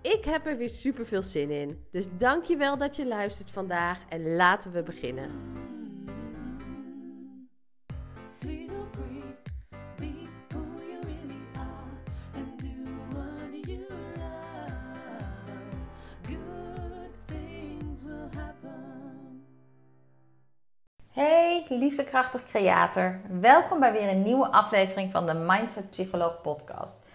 Ik heb er weer super veel zin in. Dus dankjewel dat je luistert vandaag en laten we beginnen. Hey, lieve krachtig creator. Welkom bij weer een nieuwe aflevering van de Mindset Psycholoog podcast.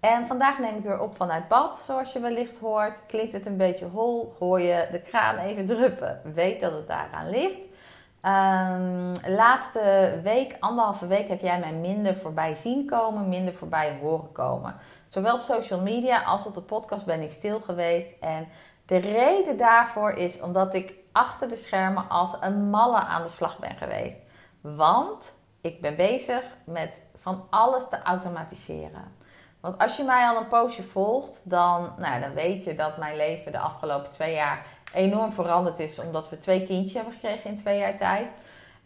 En vandaag neem ik weer op vanuit bad, zoals je wellicht hoort. Klinkt het een beetje hol, hoor je de kraan even druppen. Weet dat het daaraan ligt. Um, laatste week, anderhalve week, heb jij mij minder voorbij zien komen, minder voorbij horen komen. Zowel op social media als op de podcast ben ik stil geweest. En de reden daarvoor is omdat ik achter de schermen als een malle aan de slag ben geweest. Want ik ben bezig met van alles te automatiseren. Want als je mij al een poosje volgt, dan, nou, dan weet je dat mijn leven de afgelopen twee jaar enorm veranderd is. Omdat we twee kindjes hebben gekregen in twee jaar tijd.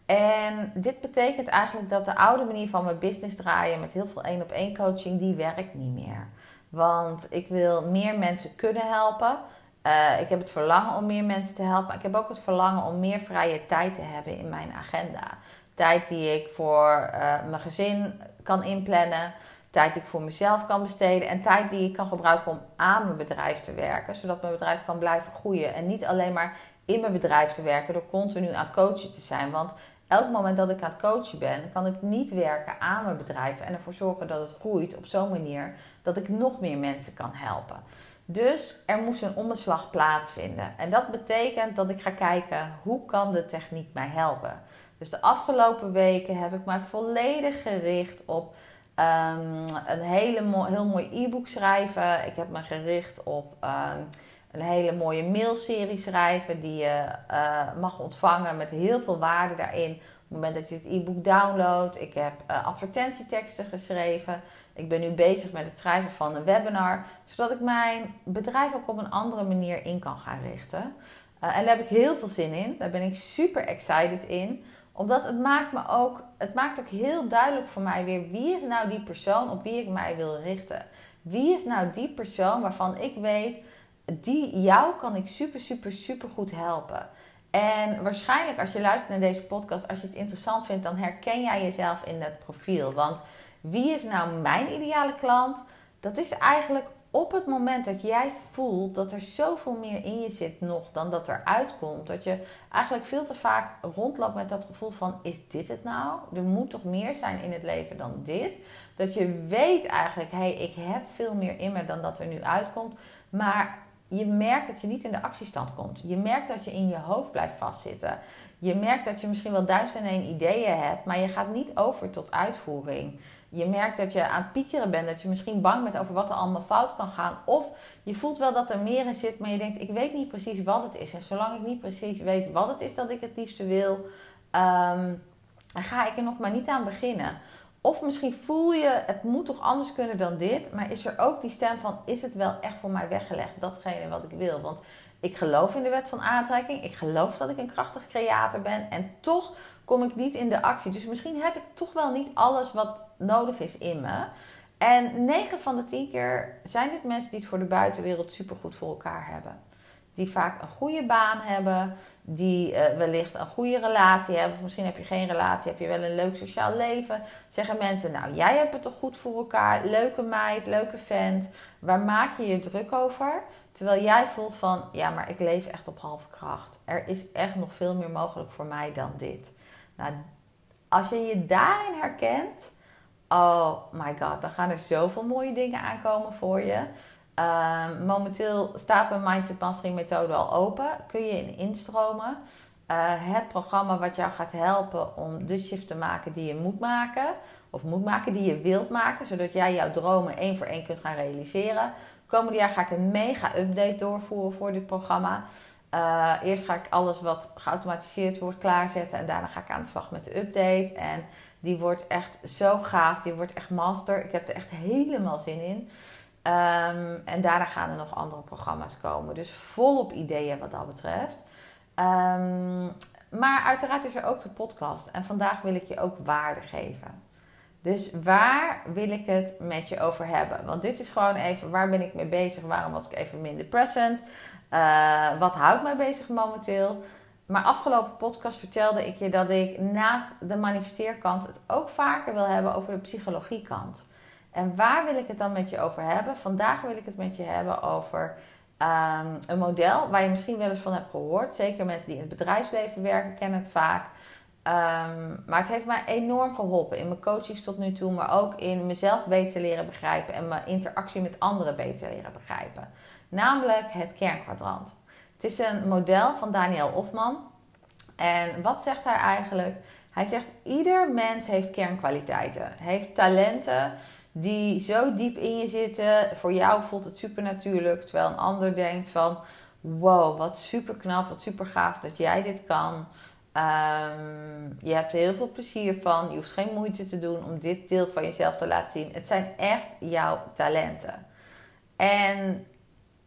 En dit betekent eigenlijk dat de oude manier van mijn business draaien met heel veel één op één coaching, die werkt niet meer. Want ik wil meer mensen kunnen helpen. Uh, ik heb het verlangen om meer mensen te helpen. Ik heb ook het verlangen om meer vrije tijd te hebben in mijn agenda. Tijd die ik voor uh, mijn gezin kan inplannen tijd die ik voor mezelf kan besteden en tijd die ik kan gebruiken om aan mijn bedrijf te werken, zodat mijn bedrijf kan blijven groeien en niet alleen maar in mijn bedrijf te werken door continu aan het coachen te zijn. Want elk moment dat ik aan het coachen ben, kan ik niet werken aan mijn bedrijf en ervoor zorgen dat het groeit op zo'n manier dat ik nog meer mensen kan helpen. Dus er moest een omslag plaatsvinden. En dat betekent dat ik ga kijken hoe kan de techniek mij helpen. Dus de afgelopen weken heb ik mij volledig gericht op Um, een hele heel mooi e-book schrijven. Ik heb me gericht op um, een hele mooie mailserie schrijven die je uh, mag ontvangen met heel veel waarde daarin. Op het moment dat je het e-book downloadt. Ik heb uh, advertentieteksten geschreven. Ik ben nu bezig met het schrijven van een webinar, zodat ik mijn bedrijf ook op een andere manier in kan gaan richten. Uh, en daar heb ik heel veel zin in. Daar ben ik super excited in omdat het maakt me ook, het maakt ook heel duidelijk voor mij weer wie is nou die persoon op wie ik mij wil richten. Wie is nou die persoon waarvan ik weet, die jou kan ik super, super, super goed helpen. En waarschijnlijk als je luistert naar deze podcast, als je het interessant vindt, dan herken jij jezelf in dat profiel. Want wie is nou mijn ideale klant? Dat is eigenlijk op het moment dat jij voelt dat er zoveel meer in je zit nog dan dat er uitkomt, dat je eigenlijk veel te vaak rondloopt met dat gevoel van: is dit het nou? Er moet toch meer zijn in het leven dan dit? Dat je weet eigenlijk: hé, hey, ik heb veel meer in me dan dat er nu uitkomt, maar je merkt dat je niet in de actiestand komt. Je merkt dat je in je hoofd blijft vastzitten. Je merkt dat je misschien wel duizend en één ideeën hebt, maar je gaat niet over tot uitvoering je merkt dat je aan het piekeren bent, dat je misschien bang bent over wat er allemaal fout kan gaan. Of je voelt wel dat er meer in zit, maar je denkt: ik weet niet precies wat het is. En zolang ik niet precies weet wat het is dat ik het liefste wil, um, ga ik er nog maar niet aan beginnen. Of misschien voel je, het moet toch anders kunnen dan dit. Maar is er ook die stem van, is het wel echt voor mij weggelegd? Datgene wat ik wil. Want ik geloof in de wet van aantrekking. Ik geloof dat ik een krachtig creator ben. En toch kom ik niet in de actie. Dus misschien heb ik toch wel niet alles wat nodig is in me. En 9 van de 10 keer zijn dit mensen die het voor de buitenwereld supergoed voor elkaar hebben. Die vaak een goede baan hebben, die uh, wellicht een goede relatie hebben. Of misschien heb je geen relatie, heb je wel een leuk sociaal leven. Zeggen mensen, nou jij hebt het toch goed voor elkaar. Leuke meid, leuke vent. Waar maak je je druk over? Terwijl jij voelt van, ja maar ik leef echt op halve kracht. Er is echt nog veel meer mogelijk voor mij dan dit. Nou, als je je daarin herkent, oh my god, dan gaan er zoveel mooie dingen aankomen voor je. Ehm, momenteel staat de Mindset Mastering methode al open. Kun je in instromen. Uh, het programma wat jou gaat helpen om de shift te maken die je moet maken. Of moet maken die je wilt maken. Zodat jij jouw dromen één voor één kunt gaan realiseren. Komende jaar ga ik een mega update doorvoeren voor dit programma. Uh, eerst ga ik alles wat geautomatiseerd wordt klaarzetten. En daarna ga ik aan de slag met de update. En die wordt echt zo gaaf. Die wordt echt master. Ik heb er echt helemaal zin in. Um, en daarna gaan er nog andere programma's komen. Dus volop ideeën wat dat betreft. Um, maar uiteraard is er ook de podcast. En vandaag wil ik je ook waarde geven. Dus waar wil ik het met je over hebben? Want dit is gewoon even, waar ben ik mee bezig? Waarom was ik even minder present? Uh, wat houdt mij bezig momenteel? Maar afgelopen podcast vertelde ik je dat ik naast de manifesteerkant het ook vaker wil hebben over de psychologiekant. En waar wil ik het dan met je over hebben? Vandaag wil ik het met je hebben over um, een model waar je misschien wel eens van hebt gehoord. Zeker mensen die in het bedrijfsleven werken kennen het vaak. Um, maar het heeft mij enorm geholpen in mijn coachings tot nu toe, maar ook in mezelf beter leren begrijpen en mijn interactie met anderen beter leren begrijpen. Namelijk het kernkwadrant. Het is een model van Daniel Hofman. En wat zegt hij eigenlijk? Hij zegt: ieder mens heeft kernkwaliteiten, heeft talenten die zo diep in je zitten. Voor jou voelt het super natuurlijk, terwijl een ander denkt van wow, wat super knap, wat super gaaf dat jij dit kan. Um, je hebt er heel veel plezier van. Je hoeft geen moeite te doen om dit deel van jezelf te laten zien. Het zijn echt jouw talenten. En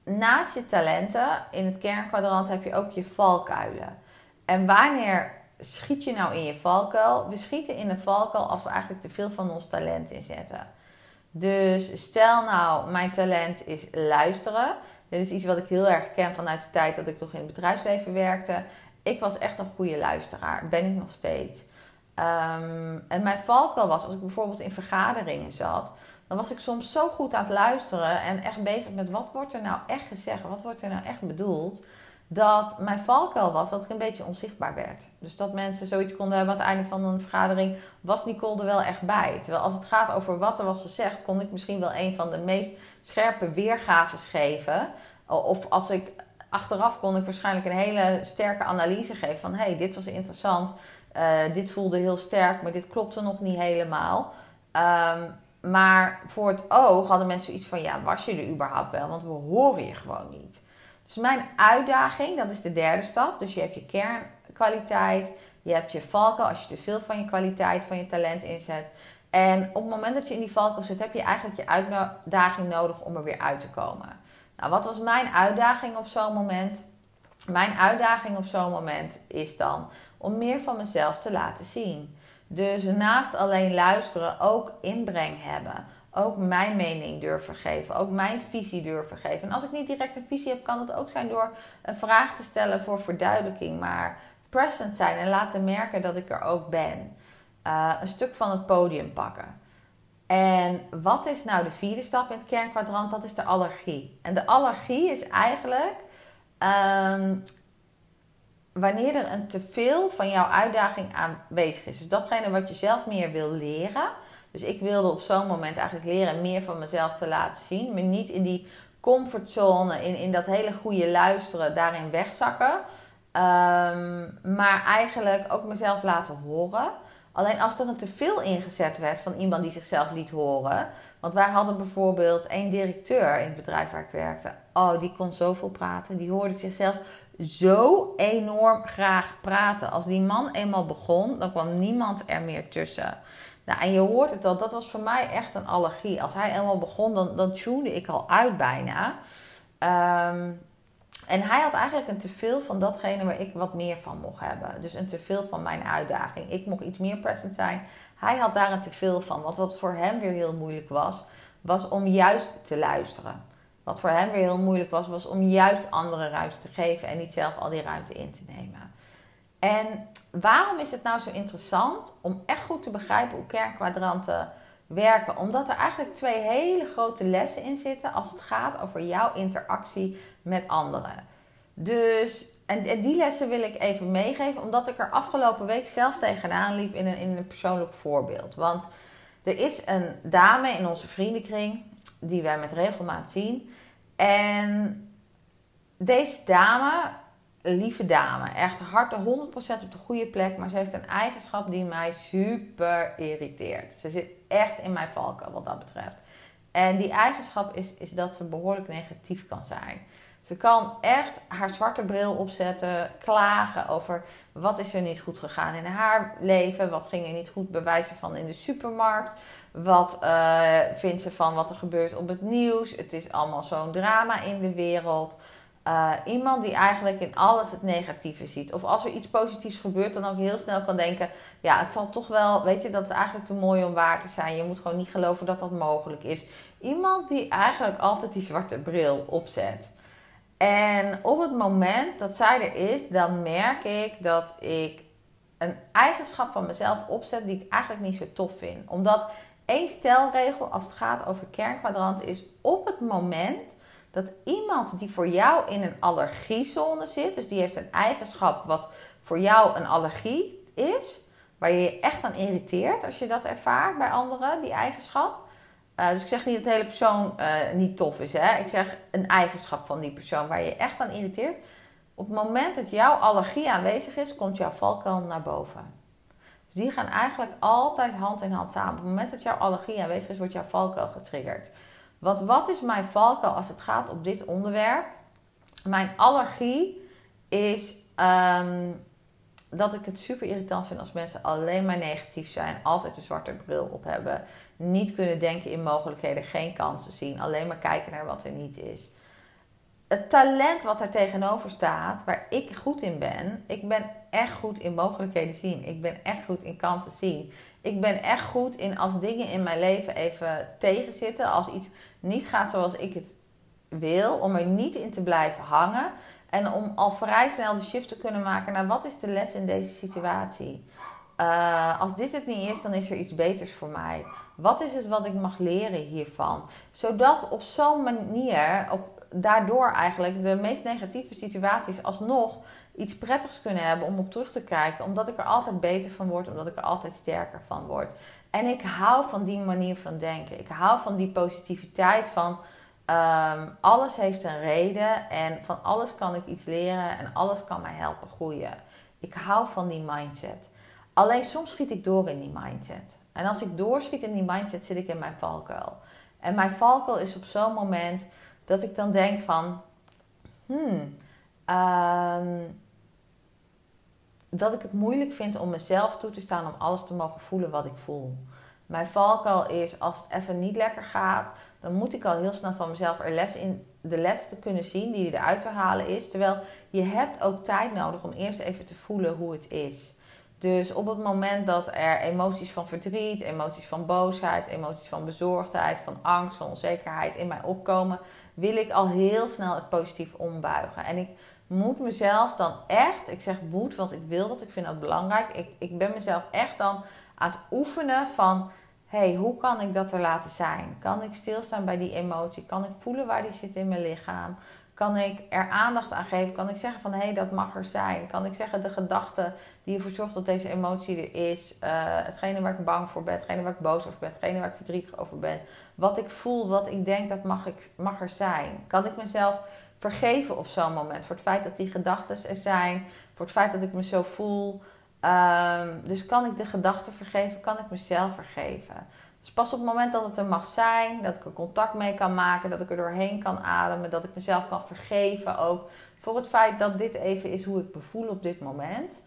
naast je talenten, in het kernkwadrant heb je ook je valkuilen. En wanneer schiet je nou in je valkuil? We schieten in een valkuil als we eigenlijk te veel van ons talent inzetten. Dus stel nou, mijn talent is luisteren. Dit is iets wat ik heel erg ken vanuit de tijd dat ik nog in het bedrijfsleven werkte. Ik was echt een goede luisteraar, ben ik nog steeds. Um, en mijn valkuil was, als ik bijvoorbeeld in vergaderingen zat, dan was ik soms zo goed aan het luisteren en echt bezig met wat wordt er nou echt gezegd, wat wordt er nou echt bedoeld dat mijn valkuil was dat ik een beetje onzichtbaar werd. Dus dat mensen zoiets konden hebben aan het einde van een vergadering, was Nicole er wel echt bij. Terwijl als het gaat over wat er was gezegd, kon ik misschien wel een van de meest scherpe weergaves geven. Of als ik achteraf kon ik waarschijnlijk een hele sterke analyse geven van hey, dit was interessant, uh, dit voelde heel sterk, maar dit klopte nog niet helemaal. Um, maar voor het oog hadden mensen zoiets van ja, was je er überhaupt wel? Want we horen je gewoon niet. Dus mijn uitdaging, dat is de derde stap. Dus je hebt je kernkwaliteit, je hebt je valkuil als je te veel van je kwaliteit, van je talent inzet. En op het moment dat je in die valkuil zit, heb je eigenlijk je uitdaging nodig om er weer uit te komen. Nou, wat was mijn uitdaging op zo'n moment? Mijn uitdaging op zo'n moment is dan om meer van mezelf te laten zien. Dus naast alleen luisteren ook inbreng hebben ook mijn mening durven geven, ook mijn visie durven geven. En als ik niet direct een visie heb, kan het ook zijn door een vraag te stellen voor verduidelijking, maar present zijn en laten merken dat ik er ook ben. Uh, een stuk van het podium pakken. En wat is nou de vierde stap in het kernkwadrant? Dat is de allergie. En de allergie is eigenlijk um, wanneer er een teveel van jouw uitdaging aanwezig is. Dus datgene wat je zelf meer wil leren dus ik wilde op zo'n moment eigenlijk leren meer van mezelf te laten zien. Me niet in die comfortzone, in, in dat hele goede luisteren, daarin wegzakken. Um, maar eigenlijk ook mezelf laten horen. Alleen als er een teveel ingezet werd van iemand die zichzelf liet horen. Want wij hadden bijvoorbeeld één directeur in het bedrijf waar ik werkte. Oh, die kon zoveel praten. Die hoorde zichzelf zo enorm graag praten. Als die man eenmaal begon, dan kwam niemand er meer tussen. Nou, en je hoort het al, dat was voor mij echt een allergie. Als hij eenmaal begon, dan, dan tune ik al uit bijna. Um, en hij had eigenlijk een teveel van datgene waar ik wat meer van mocht hebben. Dus een teveel van mijn uitdaging. Ik mocht iets meer present zijn. Hij had daar een teveel van. Want wat voor hem weer heel moeilijk was, was om juist te luisteren. Wat voor hem weer heel moeilijk was, was om juist andere ruimte te geven en niet zelf al die ruimte in te nemen. En waarom is het nou zo interessant om echt goed te begrijpen hoe kernkwadranten werken? Omdat er eigenlijk twee hele grote lessen in zitten als het gaat over jouw interactie met anderen. Dus en, en die lessen wil ik even meegeven, omdat ik er afgelopen week zelf tegenaan liep in een, in een persoonlijk voorbeeld. Want er is een dame in onze vriendenkring die wij met regelmaat zien. En deze dame, lieve dame, echt harte 100% op de goede plek, maar ze heeft een eigenschap die mij super irriteert. Ze zit echt in mijn valken wat dat betreft. En die eigenschap is, is dat ze behoorlijk negatief kan zijn. Ze kan echt haar zwarte bril opzetten, klagen over wat is er niet goed gegaan in haar leven, wat ging er niet goed bewijzen van in de supermarkt, wat uh, vindt ze van wat er gebeurt op het nieuws. Het is allemaal zo'n drama in de wereld. Uh, iemand die eigenlijk in alles het negatieve ziet. Of als er iets positiefs gebeurt, dan ook heel snel kan denken: ja, het zal toch wel, weet je, dat is eigenlijk te mooi om waar te zijn. Je moet gewoon niet geloven dat dat mogelijk is. Iemand die eigenlijk altijd die zwarte bril opzet. En op het moment dat zij er is, dan merk ik dat ik een eigenschap van mezelf opzet die ik eigenlijk niet zo tof vind. Omdat één stelregel als het gaat over kernkwadrant is op het moment dat iemand die voor jou in een allergiezone zit, dus die heeft een eigenschap wat voor jou een allergie is, waar je je echt aan irriteert als je dat ervaart bij anderen, die eigenschap. Uh, dus ik zeg niet dat de hele persoon uh, niet tof is. Hè? Ik zeg een eigenschap van die persoon waar je echt aan irriteert. Op het moment dat jouw allergie aanwezig is, komt jouw valkuil naar boven. Dus die gaan eigenlijk altijd hand in hand samen. Op het moment dat jouw allergie aanwezig is, wordt jouw valkuil getriggerd. Want wat is mijn valkuil als het gaat op dit onderwerp? Mijn allergie is um, dat ik het super irritant vind als mensen alleen maar negatief zijn, altijd een zwarte bril op hebben, niet kunnen denken in mogelijkheden, geen kansen zien, alleen maar kijken naar wat er niet is. Het talent wat daar tegenover staat, waar ik goed in ben, ik ben echt goed in mogelijkheden zien. Ik ben echt goed in kansen zien. Ik ben echt goed in als dingen in mijn leven even tegenzitten, als iets niet gaat zoals ik het wil, om er niet in te blijven hangen. En om al vrij snel de shift te kunnen maken naar wat is de les in deze situatie. Uh, als dit het niet is, dan is er iets beters voor mij. Wat is het wat ik mag leren hiervan? Zodat op zo'n manier, op, daardoor eigenlijk de meest negatieve situaties alsnog iets prettigs kunnen hebben om op terug te kijken. Omdat ik er altijd beter van word, omdat ik er altijd sterker van word. En ik hou van die manier van denken. Ik hou van die positiviteit van Um, alles heeft een reden en van alles kan ik iets leren en alles kan mij helpen groeien. Ik hou van die mindset. Alleen soms schiet ik door in die mindset. En als ik doorschiet in die mindset, zit ik in mijn valkuil. En mijn valkuil is op zo'n moment dat ik dan denk van, hmm, um, dat ik het moeilijk vind om mezelf toe te staan om alles te mogen voelen wat ik voel. Mijn valkuil is als het even niet lekker gaat, dan moet ik al heel snel van mezelf er les in, de les te kunnen zien die eruit te halen is. Terwijl je hebt ook tijd nodig om eerst even te voelen hoe het is. Dus op het moment dat er emoties van verdriet, emoties van boosheid, emoties van bezorgdheid, van angst, van onzekerheid in mij opkomen, wil ik al heel snel het positief ombuigen. En ik moet mezelf dan echt, ik zeg moet, want ik wil dat, ik vind dat belangrijk. Ik, ik ben mezelf echt dan aan het oefenen van hey, hoe kan ik dat er laten zijn? Kan ik stilstaan bij die emotie? Kan ik voelen waar die zit in mijn lichaam? Kan ik er aandacht aan geven? Kan ik zeggen van hé, hey, dat mag er zijn? Kan ik zeggen de gedachte die ervoor zorgt dat deze emotie er is, uh, hetgene waar ik bang voor ben, hetgene waar ik boos over ben, hetgene waar ik verdrietig over ben, wat ik voel, wat ik denk, dat mag, ik, mag er zijn? Kan ik mezelf vergeven op zo'n moment voor het feit dat die gedachten er zijn, voor het feit dat ik me zo voel? Um, dus kan ik de gedachten vergeven, kan ik mezelf vergeven. Dus pas op het moment dat het er mag zijn, dat ik er contact mee kan maken, dat ik er doorheen kan ademen, dat ik mezelf kan vergeven ook voor het feit dat dit even is hoe ik me voel op dit moment.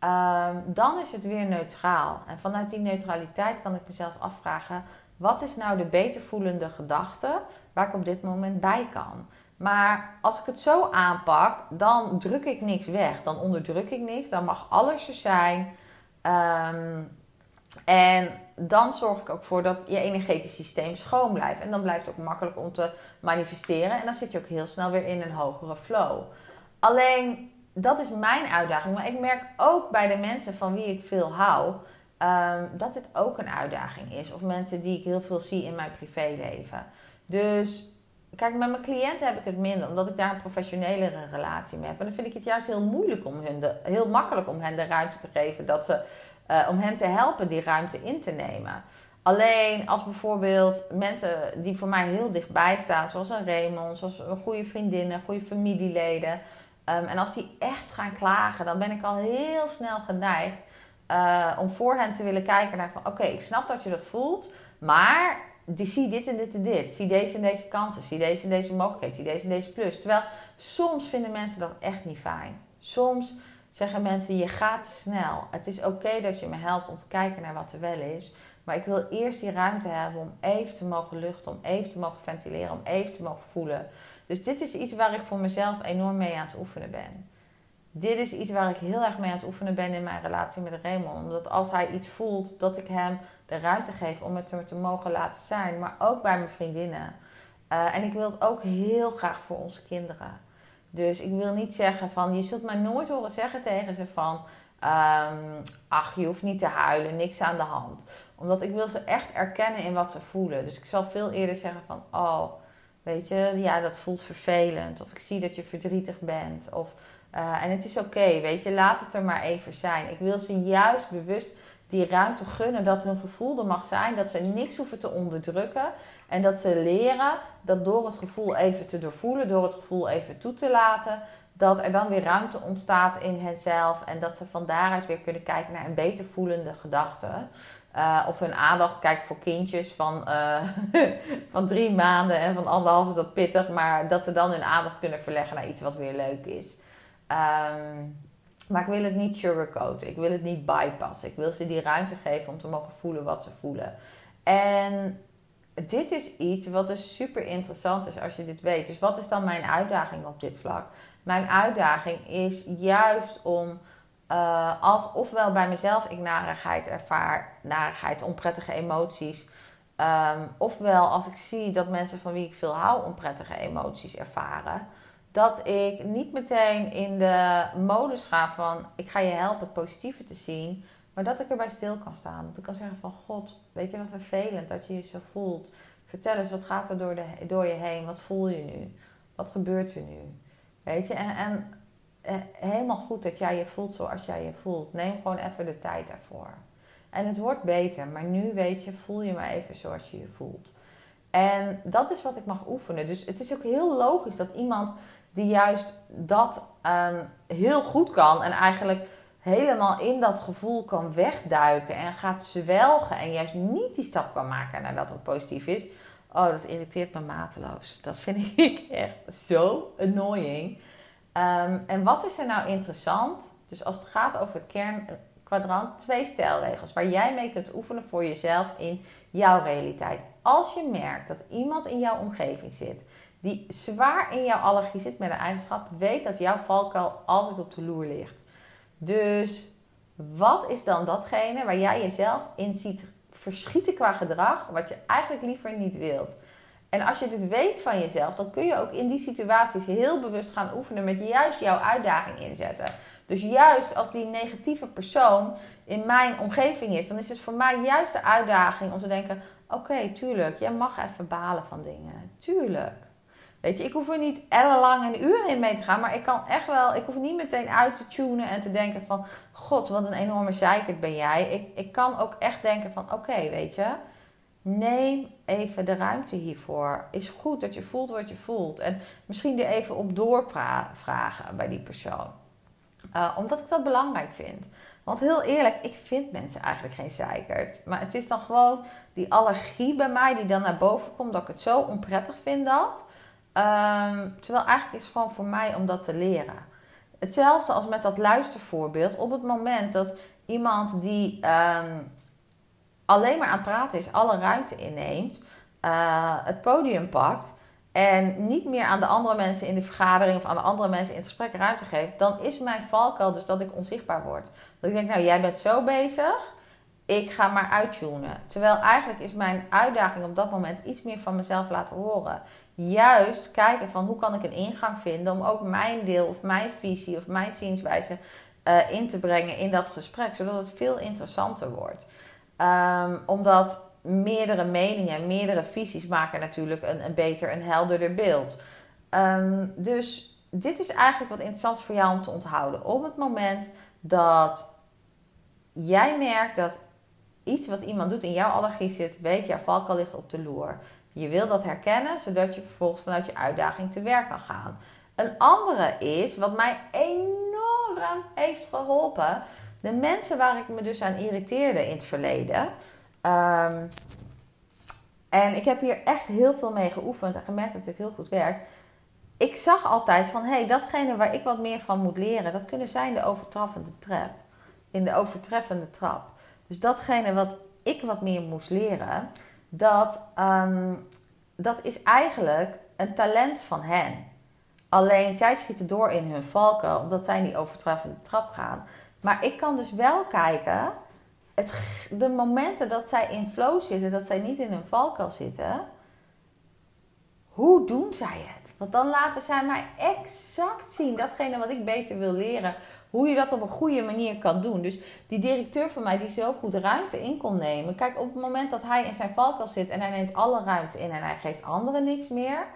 Um, dan is het weer neutraal. En vanuit die neutraliteit kan ik mezelf afvragen: wat is nou de beter voelende gedachte waar ik op dit moment bij kan? Maar als ik het zo aanpak, dan druk ik niks weg. Dan onderdruk ik niks. Dan mag alles er zijn. Um, en dan zorg ik ook voor dat je energetisch systeem schoon blijft. En dan blijft het ook makkelijk om te manifesteren. En dan zit je ook heel snel weer in een hogere flow. Alleen, dat is mijn uitdaging. Maar ik merk ook bij de mensen van wie ik veel hou... Um, dat dit ook een uitdaging is. Of mensen die ik heel veel zie in mijn privéleven. Dus Kijk, met mijn cliënten heb ik het minder, omdat ik daar een professionelere relatie mee heb. En dan vind ik het juist heel moeilijk om hun, de, heel makkelijk om hen de ruimte te geven, dat ze, uh, om hen te helpen die ruimte in te nemen. Alleen als bijvoorbeeld mensen die voor mij heel dichtbij staan, zoals een Raymond, zoals een goede vriendinnen, goede familieleden. Um, en als die echt gaan klagen, dan ben ik al heel snel geneigd uh, om voor hen te willen kijken naar van oké, ik snap dat je dat voelt, maar die, zie dit en dit en dit. Zie deze en deze kansen. Zie deze en deze mogelijkheden. Zie deze en deze plus. Terwijl soms vinden mensen dat echt niet fijn. Soms zeggen mensen: je gaat snel. Het is oké dat je me helpt om te kijken naar wat er wel is. Maar ik wil eerst die ruimte hebben om even te mogen luchten, om even te mogen ventileren, om even te mogen voelen. Dus dit is iets waar ik voor mezelf enorm mee aan het oefenen ben. Dit is iets waar ik heel erg mee aan het oefenen ben in mijn relatie met Raymond. Omdat als hij iets voelt, dat ik hem de ruimte geef om het te mogen laten zijn. Maar ook bij mijn vriendinnen. Uh, en ik wil het ook heel graag voor onze kinderen. Dus ik wil niet zeggen van, je zult mij nooit horen zeggen tegen ze van, um, ach je hoeft niet te huilen, niks aan de hand. Omdat ik wil ze echt erkennen in wat ze voelen. Dus ik zal veel eerder zeggen van, oh, weet je, ja dat voelt vervelend. Of ik zie dat je verdrietig bent. Of, uh, en het is oké, weet je, laat het er maar even zijn. Ik wil ze juist bewust die ruimte gunnen dat hun gevoel er mag zijn, dat ze niks hoeven te onderdrukken en dat ze leren dat door het gevoel even te doorvoelen, door het gevoel even toe te laten, dat er dan weer ruimte ontstaat in henzelf en dat ze van daaruit weer kunnen kijken naar een beter voelende gedachte. Uh, of hun aandacht, kijk voor kindjes van, uh, van drie maanden en van anderhalf is dat pittig, maar dat ze dan hun aandacht kunnen verleggen naar iets wat weer leuk is. Um, maar ik wil het niet sugarcoaten. Ik wil het niet bypassen. Ik wil ze die ruimte geven om te mogen voelen wat ze voelen. En dit is iets wat dus super interessant is als je dit weet. Dus wat is dan mijn uitdaging op dit vlak? Mijn uitdaging is juist om, uh, als ofwel bij mezelf ik narigheid ervaar, narigheid, onprettige emoties. Um, ofwel als ik zie dat mensen van wie ik veel hou onprettige emoties ervaren dat ik niet meteen in de modus ga van ik ga je helpen positieve te zien, maar dat ik erbij stil kan staan. Dat ik kan zeggen van God, weet je wat vervelend dat je je zo voelt. Vertel eens, wat gaat er door, de, door je heen? Wat voel je nu? Wat gebeurt er nu? Weet je, en, en eh, helemaal goed dat jij je voelt zoals jij je voelt. Neem gewoon even de tijd daarvoor. En het wordt beter, maar nu weet je, voel je maar even zoals je je voelt. En dat is wat ik mag oefenen. Dus het is ook heel logisch dat iemand die juist dat um, heel goed kan en eigenlijk helemaal in dat gevoel kan wegduiken en gaat zwelgen en juist niet die stap kan maken naar dat wat positief is. Oh, dat irriteert me mateloos. Dat vind ik echt zo annoying. Um, en wat is er nou interessant? Dus als het gaat over kernkwadrant, twee stelregels waar jij mee kunt oefenen voor jezelf in jouw realiteit. Als je merkt dat iemand in jouw omgeving zit die zwaar in jouw allergie zit met een eigenschap, weet dat jouw valkuil altijd op de loer ligt. Dus wat is dan datgene waar jij jezelf in ziet verschieten qua gedrag, wat je eigenlijk liever niet wilt? En als je dit weet van jezelf, dan kun je ook in die situaties heel bewust gaan oefenen met juist jouw uitdaging inzetten. Dus juist als die negatieve persoon in mijn omgeving is, dan is het voor mij juist de uitdaging om te denken: oké, tuurlijk, jij mag even balen van dingen. Tuurlijk. Weet je, ik hoef er niet ellenlang een uur in mee te gaan. Maar ik kan echt wel, ik hoef niet meteen uit te tunen en te denken van... God, wat een enorme zeikert ben jij. Ik, ik kan ook echt denken van, oké, weet je... Neem even de ruimte hiervoor. Is goed dat je voelt wat je voelt. En misschien er even op doorvragen bij die persoon. Uh, omdat ik dat belangrijk vind. Want heel eerlijk, ik vind mensen eigenlijk geen zeikert. Maar het is dan gewoon die allergie bij mij die dan naar boven komt. Dat ik het zo onprettig vind dat. Um, terwijl eigenlijk is het gewoon voor mij om dat te leren. Hetzelfde als met dat luistervoorbeeld. Op het moment dat iemand die um, alleen maar aan het praten is, alle ruimte inneemt, uh, het podium pakt en niet meer aan de andere mensen in de vergadering of aan de andere mensen in het gesprek ruimte geeft, dan is mijn valkuil dus dat ik onzichtbaar word. Dat ik denk, nou jij bent zo bezig, ik ga maar uittunen. Terwijl eigenlijk is mijn uitdaging op dat moment iets meer van mezelf laten horen juist kijken van hoe kan ik een ingang vinden om ook mijn deel of mijn visie of mijn zienswijze uh, in te brengen in dat gesprek, zodat het veel interessanter wordt. Um, omdat meerdere meningen, meerdere visies maken natuurlijk een, een beter, een helderder beeld. Ehm, dus dit is eigenlijk wat interessant voor jou om te onthouden. Op het moment dat jij merkt dat iets wat iemand doet in jouw allergie zit, weet jouw valkuil ligt op de loer. Je wil dat herkennen, zodat je vervolgens vanuit je uitdaging te werk kan gaan. Een andere is, wat mij enorm heeft geholpen, de mensen waar ik me dus aan irriteerde in het verleden. Ehm, en ik heb hier echt heel veel mee geoefend en gemerkt dat dit heel goed werkt. Ik zag altijd van, hé, hey, datgene waar ik wat meer van moet leren, dat kunnen zijn de overtreffende trap. In de overtreffende trap. Dus datgene wat ik wat meer moest leren, dat, ehm, dat is eigenlijk een talent van hen. Alleen zij schieten door in hun valken, omdat zij niet overtreffende trap gaan. Maar ik kan dus wel kijken, het, de momenten dat zij in flow zitten, dat zij niet in een valkuil zitten, hoe doen zij het? Want dan laten zij mij exact zien, datgene wat ik beter wil leren, hoe je dat op een goede manier kan doen. Dus die directeur van mij die zo goed ruimte in kon nemen. Kijk, op het moment dat hij in zijn valkuil zit en hij neemt alle ruimte in en hij geeft anderen niks meer,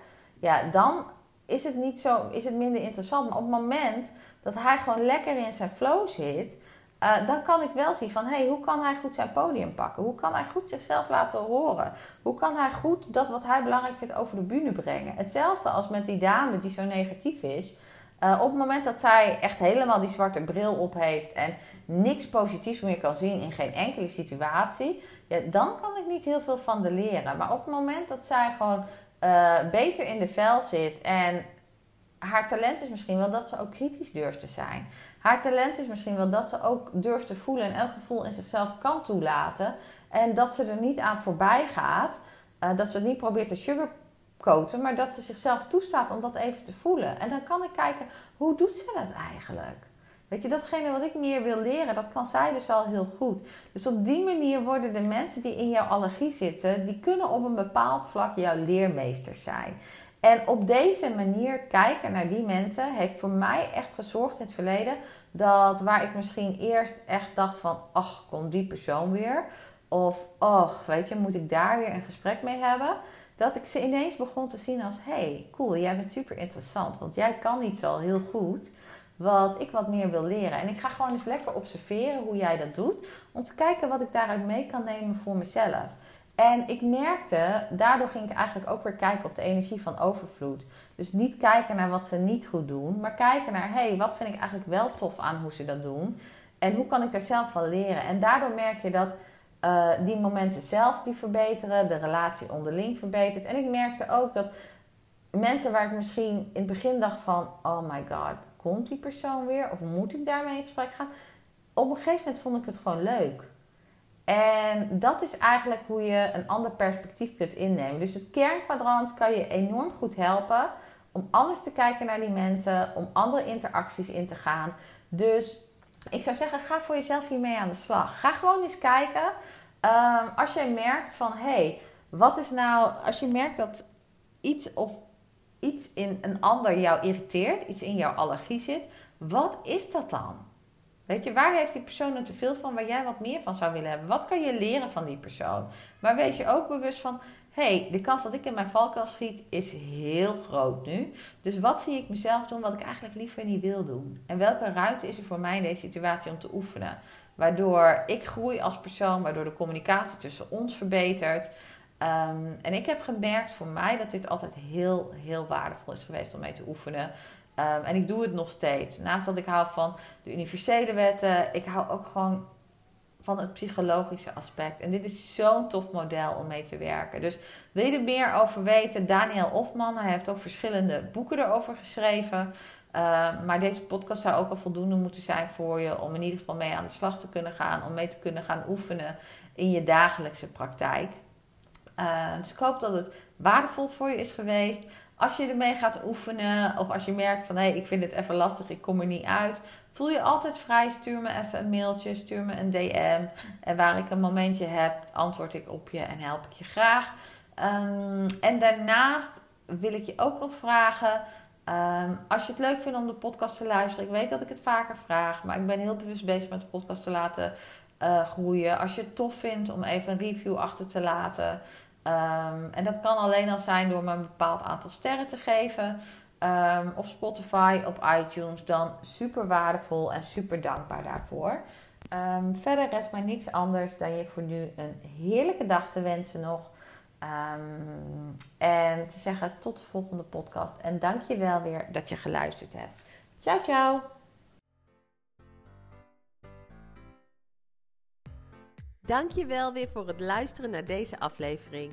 ja, dan is het niet zo, is het minder interessant. Maar op het moment dat hij gewoon lekker in zijn flow zit, uh, dan kan ik wel zien van hey, hoe kan hij goed zijn podium pakken? Hoe kan hij goed zichzelf laten horen? Hoe kan hij goed dat wat hij belangrijk vindt over de bühne brengen? Hetzelfde als met die dame die zo negatief is. Uh, op het moment dat zij echt helemaal die zwarte bril op heeft en niks positiefs meer kan zien in geen enkele situatie, ja, dan kan ik niet heel veel van de leren. Maar op het moment dat zij gewoon uh, beter in de vel zit en haar talent is misschien wel dat ze ook kritisch durft te zijn. Haar talent is misschien wel dat ze ook durft te voelen en elk gevoel in zichzelf kan toelaten. En dat ze er niet aan voorbij gaat. Uh, dat ze het niet probeert te maar dat ze zichzelf toestaat om dat even te voelen. En dan kan ik kijken, hoe doet ze dat eigenlijk? Weet je, datgene wat ik meer wil leren, dat kan zij dus al heel goed. Dus op die manier worden de mensen die in jouw allergie zitten, die kunnen op een bepaald vlak jouw leermeesters zijn. En op deze manier kijken naar die mensen heeft voor mij echt gezorgd in het verleden dat waar ik misschien eerst echt dacht van, ach, komt die persoon weer? Of, oh, weet je, moet ik daar weer een gesprek mee hebben? Dat ik ze ineens begon te zien als, hey, cool, jij bent super interessant. Want jij kan iets al heel goed wat ik wat meer wil leren. En ik ga gewoon eens lekker observeren hoe jij dat doet. Om te kijken wat ik daaruit mee kan nemen voor mezelf. En ik merkte, daardoor ging ik eigenlijk ook weer kijken op de energie van overvloed. Dus niet kijken naar wat ze niet goed doen, maar kijken naar, hey, wat vind ik eigenlijk wel tof aan hoe ze dat doen? En hoe kan ik daar zelf van leren? En daardoor merk je dat uh, die momenten zelf die verbeteren, de relatie onderling verbetert. En ik merkte ook dat mensen waar ik misschien in het begin dacht van, oh my god, komt die persoon weer? Of moet ik daarmee in gesprek gaan? Op een gegeven moment vond ik het gewoon leuk. En dat is eigenlijk hoe je een ander perspectief kunt innemen. Dus het kernkwadrant kan je enorm goed helpen om anders te kijken naar die mensen, om andere interacties in te gaan. Dus ik zou zeggen, ga voor jezelf hiermee aan de slag. Ga gewoon eens kijken. Um, als jij merkt van hé, hey, wat is nou, als je merkt dat iets of iets in een ander jou irriteert, iets in jouw allergie zit, wat is dat dan? Weet je, waar heeft die persoon er te veel van waar jij wat meer van zou willen hebben? Wat kan je leren van die persoon? Maar wees je ook bewust van, hey, de kans dat ik in mijn valkuil schiet is heel groot nu. Dus wat zie ik mezelf doen wat ik eigenlijk liever niet wil doen? En welke ruimte is er voor mij in deze situatie om te oefenen? Waardoor ik groei als persoon, waardoor de communicatie tussen ons verbetert. Um, en ik heb gemerkt voor mij dat dit altijd heel, heel waardevol is geweest om mee te oefenen. Um, en ik doe het nog steeds. Naast dat ik hou van de universele wetten, ik hou ook gewoon van het psychologische aspect. En dit is zo'n tof model om mee te werken. Dus wil je er meer over weten? Daniel Hofman, hij heeft ook verschillende boeken erover geschreven. Uh, maar deze podcast zou ook al voldoende moeten zijn voor je om in ieder geval mee aan de slag te kunnen gaan, om mee te kunnen gaan oefenen in je dagelijkse praktijk. Uh, dus ik hoop dat het waardevol voor je is geweest. Als je ermee gaat oefenen of als je merkt van hé, hey, ik vind het even lastig, ik kom er niet uit, voel je altijd vrij. Stuur me even een mailtje, stuur me een DM. En waar ik een momentje heb, antwoord ik op je en help ik je graag. Um, en daarnaast wil ik je ook nog vragen. Um, als je het leuk vindt om de podcast te luisteren, ik weet dat ik het vaker vraag, maar ik ben heel bewust bezig met de podcast te laten uh, groeien. Als je het tof vindt om even een review achter te laten. Ehm, en dat kan alleen al zijn door me een bepaald aantal sterren te geven. Um, op Spotify, op iTunes. Dan super waardevol en super dankbaar daarvoor. Um, verder rest mij niets anders dan je voor nu een heerlijke dag te wensen nog. en te zeggen tot de volgende podcast. En dank je wel weer dat je geluisterd hebt. Ciao, ciao. Dank je wel weer voor het luisteren naar deze aflevering.